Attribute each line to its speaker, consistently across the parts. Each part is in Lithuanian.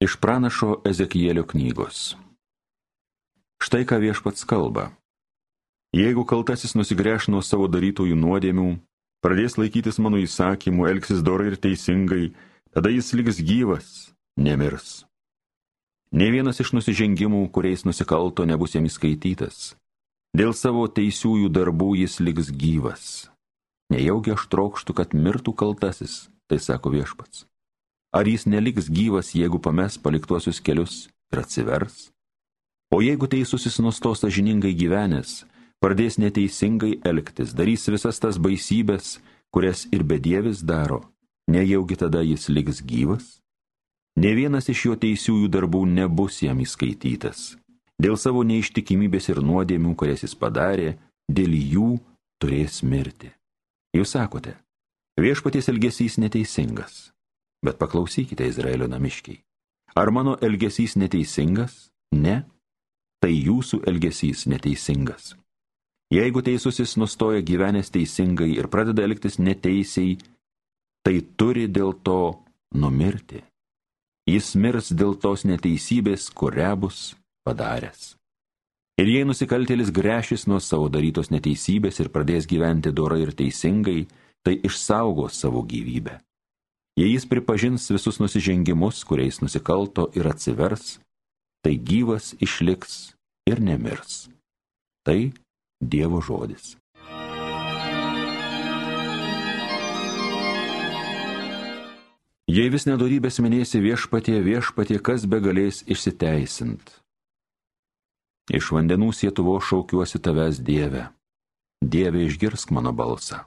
Speaker 1: Iš pranašo Ezekielio knygos. Štai ką viešpats kalba. Jeigu kaltasis nusigręš nuo savo darytojų nuodėmių, pradės laikytis mano įsakymų, elgsis dorai ir teisingai, tada jis liks gyvas, nemirs. Ne vienas iš nusižengimų, kuriais nusikalto, nebus jam įskaitytas. Dėl savo teisiųjų darbų jis liks gyvas. Nejaugi aš trokštų, kad mirtų kaltasis, tai sako viešpats. Ar jis neliks gyvas, jeigu pames paliktuosius kelius ir atsivers? O jeigu teisusis nustos sažiningai gyvenęs, pradės neteisingai elgtis, darys visas tas baisybės, kurias ir bedievis daro, nejaugi tada jis liks gyvas? Ne vienas iš jo teisiųjų darbų nebus jam įskaitytas. Dėl savo neištikimybės ir nuodėmių, kurias jis padarė, dėl jų turės mirti. Jūs sakote, viešpaties elgesys neteisingas. Bet paklausykite, Izraelio namiškiai. Ar mano elgesys neteisingas? Ne. Tai jūsų elgesys neteisingas. Jeigu teisusis nustoja gyvenęs teisingai ir pradeda elgtis neteisiai, tai turi dėl to numirti. Jis mirs dėl tos neteisybės, kurią bus padaręs. Ir jei nusikaltėlis grešis nuo savo darytos neteisybės ir pradės gyventi dorai ir teisingai, tai išsaugos savo gyvybę. Jei jis pripažins visus nusižengimus, kuriais nusikalto ir atsivers, tai gyvas išliks ir nemirs. Tai Dievo žodis. Jei vis nedorybės minėsi viešpatie, viešpatie, kas be galės išsiteisint. Iš vandenų sietuvo šaukiuosi tavęs Dieve. Dieve išgirsk mano balsą.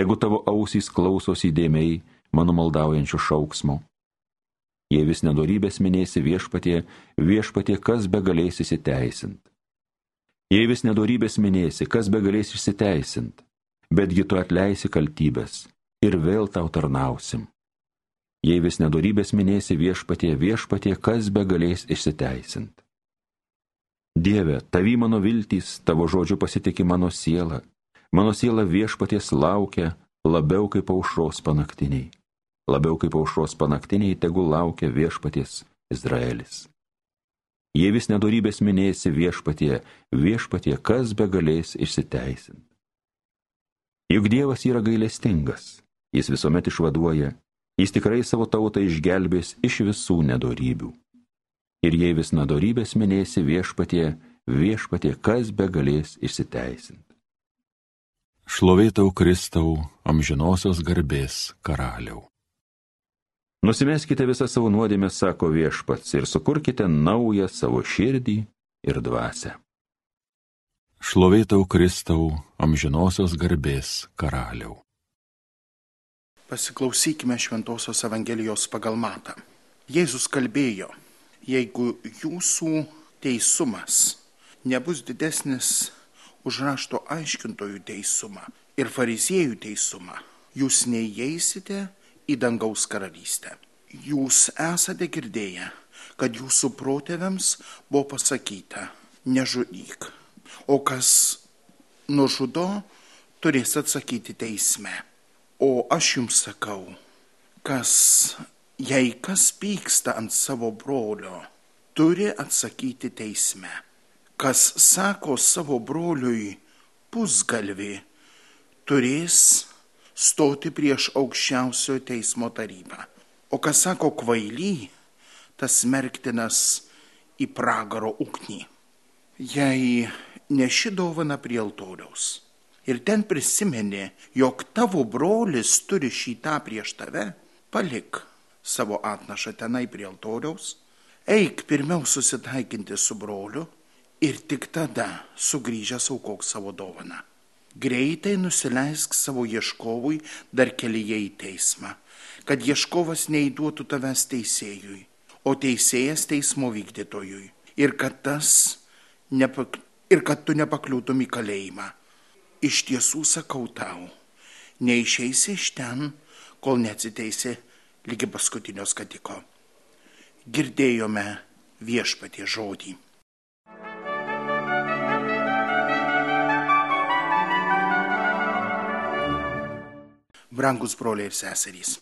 Speaker 1: Tegu tavo ausys klausosi įdėmiai mano maldaujančių šauksmo. Jei vis nedorybės minėsi viešpatie, viešpatie, kas be galės įsiteisint. Jei vis nedorybės minėsi, kas be galės išsiteisint, betgi tu atleisi kaltybės ir vėl tau tarnausim. Jei vis nedorybės minėsi viešpatie, viešpatie, kas be galės išsiteisint. Dieve, tavi mano viltys, tavo žodžiu pasitikė mano siela, Mano siela viešpaties laukia labiau kaip aušros panaktiniai. Labiau kaip aušros panaktiniai tegul laukia viešpaties Izraelis. Jei vis nedorybės minėsi viešpatie, viešpatie, kas be galės išsiteisinti. Juk Dievas yra gailestingas, jis visuomet išvaduoja, jis tikrai savo tautą išgelbės iš visų nedorybių. Ir jei vis nedorybės minėsi viešpatie, viešpatie, kas be galės išsiteisinti.
Speaker 2: Šlovėtau Kristau, amžinosios garbės karaliau.
Speaker 1: Nusimeskite visą savo nuodėmę, sako viešpats, ir sukurkite naują savo širdį ir dvasę.
Speaker 2: Šlovėtau Kristau, amžinosios garbės karaliau.
Speaker 3: Pasiklausykime Šventojios Evangelijos pagal matą. Jėzus kalbėjo, jeigu jūsų teisumas nebus didesnis už rašto aiškintojų teisumą ir fariziejų teisumą, jūs neįeisite į dangaus karalystę. Jūs esate girdėję, kad jūsų protėviams buvo pasakyta, nežudyk, o kas nužudo, turės atsakyti teisme. O aš jums sakau, kas, jei kas pyksta ant savo brolio, turi atsakyti teisme kas sako savo broliui pusgalvį, turės stoti prieš aukščiausiojo teismo tarybą. O kas sako kvaily, tas merktinas į pragaro ugnį. Jei neši dovana prie altoriaus ir ten prisimeni, jog tavo brolis turi šitą prieš tave, palik savo atnašą tenai prie altoriaus, eik pirmiau susitaikinti su broliu ir tik tada sugrįžęs aukok savo dovaną. Greitai nusileisk savo ieškovui dar kelyje į teismą, kad ieškovas neįduotų tavęs teisėjui, o teisėjas teismo vykdytojui, ir kad, tas, nepak, ir kad tu nepakliūtum į kalėjimą. Iš tiesų sakau tau, neišeisi iš ten, kol neatsiteisi lygi paskutinio skatiko. Girdėjome viešpatie žodį. Brangus broliai ir seserys,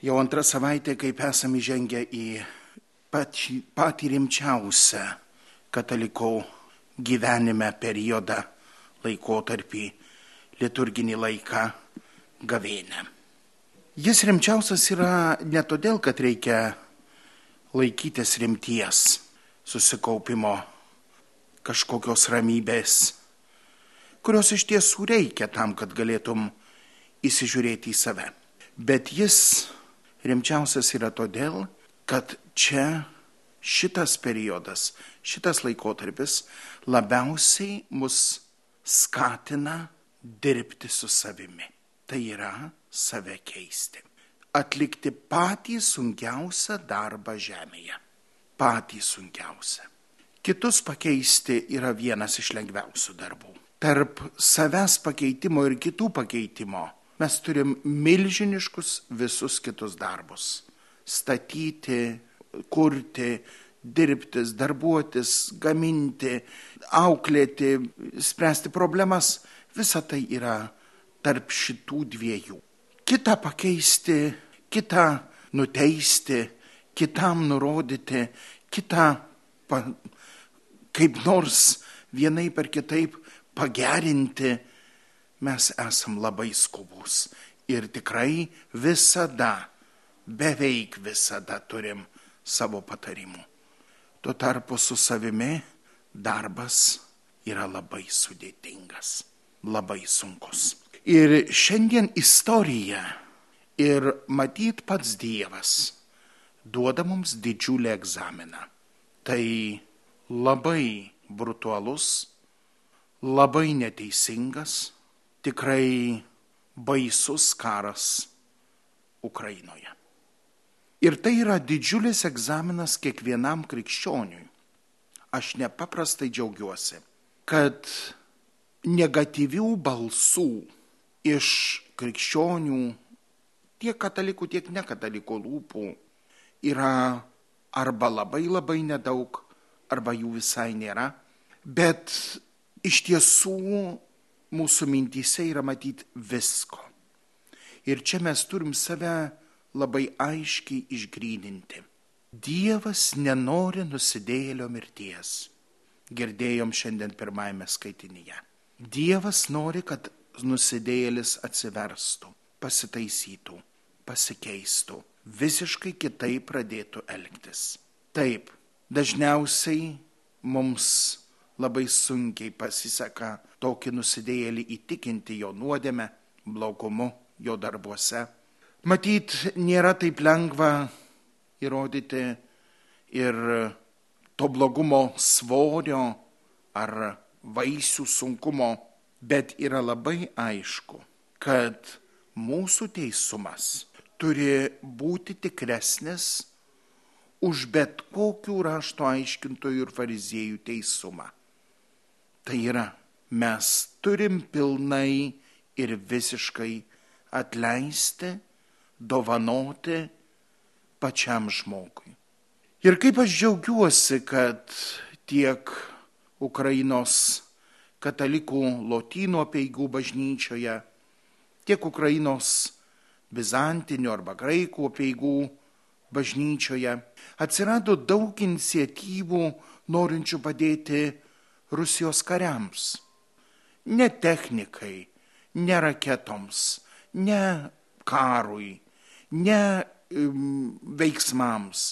Speaker 3: Jau antrą savaitę, kaip esame įžengę į patį, patį rimčiausią kataliko gyvenime periodą, laikotarpį, liturginį laiką, gavėnę. Jis rimčiausias yra ne todėl, kad reikia laikytis rimties, susikaupimo, kažkokios ramybės, kurios iš tiesų reikia tam, kad galėtum įsižiūrėti į save. Bet jis rimčiausias yra todėl, kad čia šitas periodas, šitas laikotarpis labiausiai mus skatina dirbti su savimi. Tai yra save keisti. Atlikti patį sunkiausią darbą žemėje. Patį sunkiausią. Kitus pakeisti yra vienas iš lengviausių darbų. Tarp savęs pakeitimo ir kitų pakeitimo mes turim milžiniškus visus kitus darbus. Statyti, kurti, dirbtis, darbuotis, gaminti, auklėti, spręsti problemas. Visa tai yra tarp šitų dviejų. Kita pakeisti, kitą nuteisti, kitam nurodyti, kitą pa, kaip nors vienai per kitaip pagerinti, mes esam labai skubus. Ir tikrai visada, beveik visada turim savo patarimų. Tuo tarpu su savimi darbas yra labai sudėtingas, labai sunkus. Ir šiandien istorija ir matyt pats Dievas duoda mums didžiulį egzaminą. Tai labai brutalus, labai neteisingas, tikrai baisus karas Ukrainoje. Ir tai yra didžiulis egzaminas kiekvienam krikščioniui. Aš nepaprastai džiaugiuosi, kad negatyvių balsų iš krikščionių, tiek katalikų, tiek nekatalikų lūpų yra arba labai labai nedaug, arba jų visai nėra, bet iš tiesų mūsų mintyse yra matyti visko. Ir čia mes turim save labai aiškiai išgrydinti. Dievas nenori nusidėjėlio mirties. Girdėjom šiandien pirmajame skaitinyje. Dievas nori, kad nusidėjėlis atsiverstų, pasitaisytų, pasikeistų, visiškai kitaip pradėtų elgtis. Taip, Dažniausiai mums labai sunkiai pasiseka tokį nusidėjėlį įtikinti jo nuodėme, blogumu, jo darbuose. Matyt, nėra taip lengva įrodyti ir to blogumo svorio ar vaisių sunkumo, bet yra labai aišku, kad mūsų teisumas turi būti tikresnis už bet kokių rašto aiškintojų ir fariziejų teisumą. Tai yra, mes turim pilnai ir visiškai atleisti, dovanoti pačiam žmogui. Ir kaip aš džiaugiuosi, kad tiek Ukrainos katalikų lotynų apieigų bažnyčioje, tiek Ukrainos bizantinių arba graikų apieigų bažnyčioje atsirado daug iniciatyvų norinčių padėti Rusijos kariams. Ne technikai, ne raketoms, ne karui, ne veiksmams,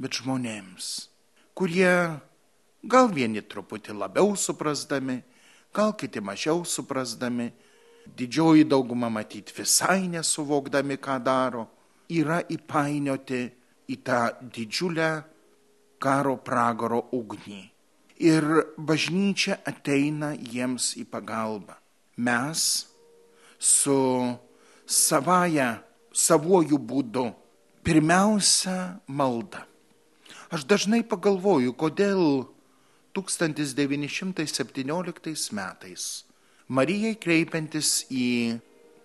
Speaker 3: bet žmonėms, kurie gal vieni truputį labiau suprasdami, gal kiti mažiau suprasdami, didžioji dauguma matyti visai nesuvokdami, ką daro yra įpainioti į tą didžiulę karo pragaro ugnį. Ir bažnyčia ateina jiems į pagalbą. Mes su savaja, savuoju būdu, pirmiausia malda. Aš dažnai pagalvoju, kodėl 1917 metais Marijai kreipiantis į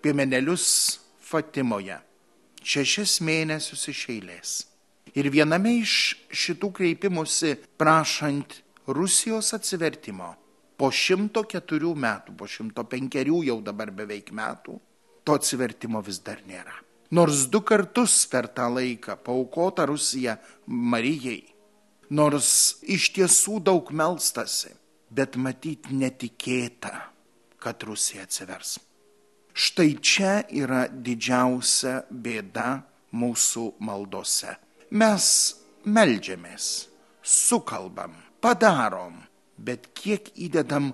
Speaker 3: piemenelius Fatimoje šešis mėnesius iš eilės. Ir viename iš šitų kreipimusi prašant Rusijos atsivertimo po šimto keturių metų, po šimto penkerių jau dabar beveik metų, to atsivertimo vis dar nėra. Nors du kartus per tą laiką paukota Rusija Marijai, nors iš tiesų daug melstasi, bet matyt netikėta, kad Rusija atsivers. Štai čia yra didžiausia bėda mūsų maldose. Mes melžiamės, sukalbam, padarom, bet kiek įdedam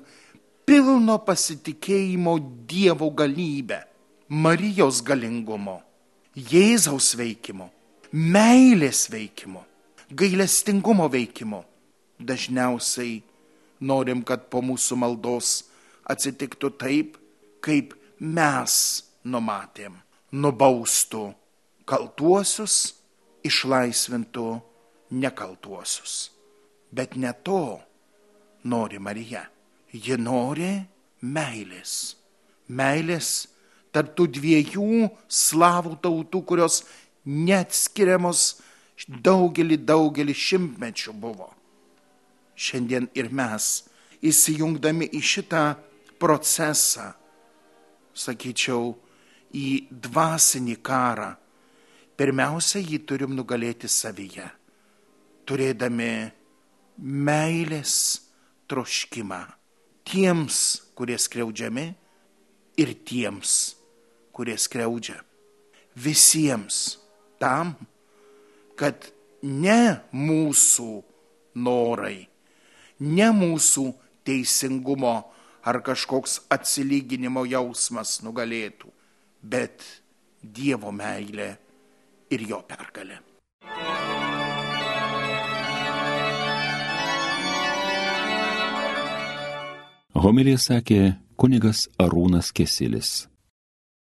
Speaker 3: pilno pasitikėjimo Dievo galybę, Marijos galingumo, Jėzaus veikimo, meilės veikimo, gailestingumo veikimo. Dažniausiai norim, kad po mūsų maldos atsitiktų taip, kaip mes numatėm. Nubaustų kaltuosius, išlaisvintų nekaltuosius. Bet ne to nori Marija. Ji nori meilės. Meilės tarptų dviejų slavų tautų, kurios neatskiriamos daugelį, daugelį šimtmečių buvo. Šiandien ir mes, įsijungdami į šitą procesą, sakyčiau, į dvasinį karą, pirmiausia, jį turim nugalėti savyje, turėdami meilės troškimą tiems, kurie skriaudžiami ir tiems, kurie skriaudžia. Visiems tam, kad ne mūsų norai, ne mūsų teisingumo ar kažkoks atsilyginimo jausmas nugalėtų, bet Dievo meilė ir jo pergalė.
Speaker 2: Homilija sakė kunigas Arūnas Kesilis.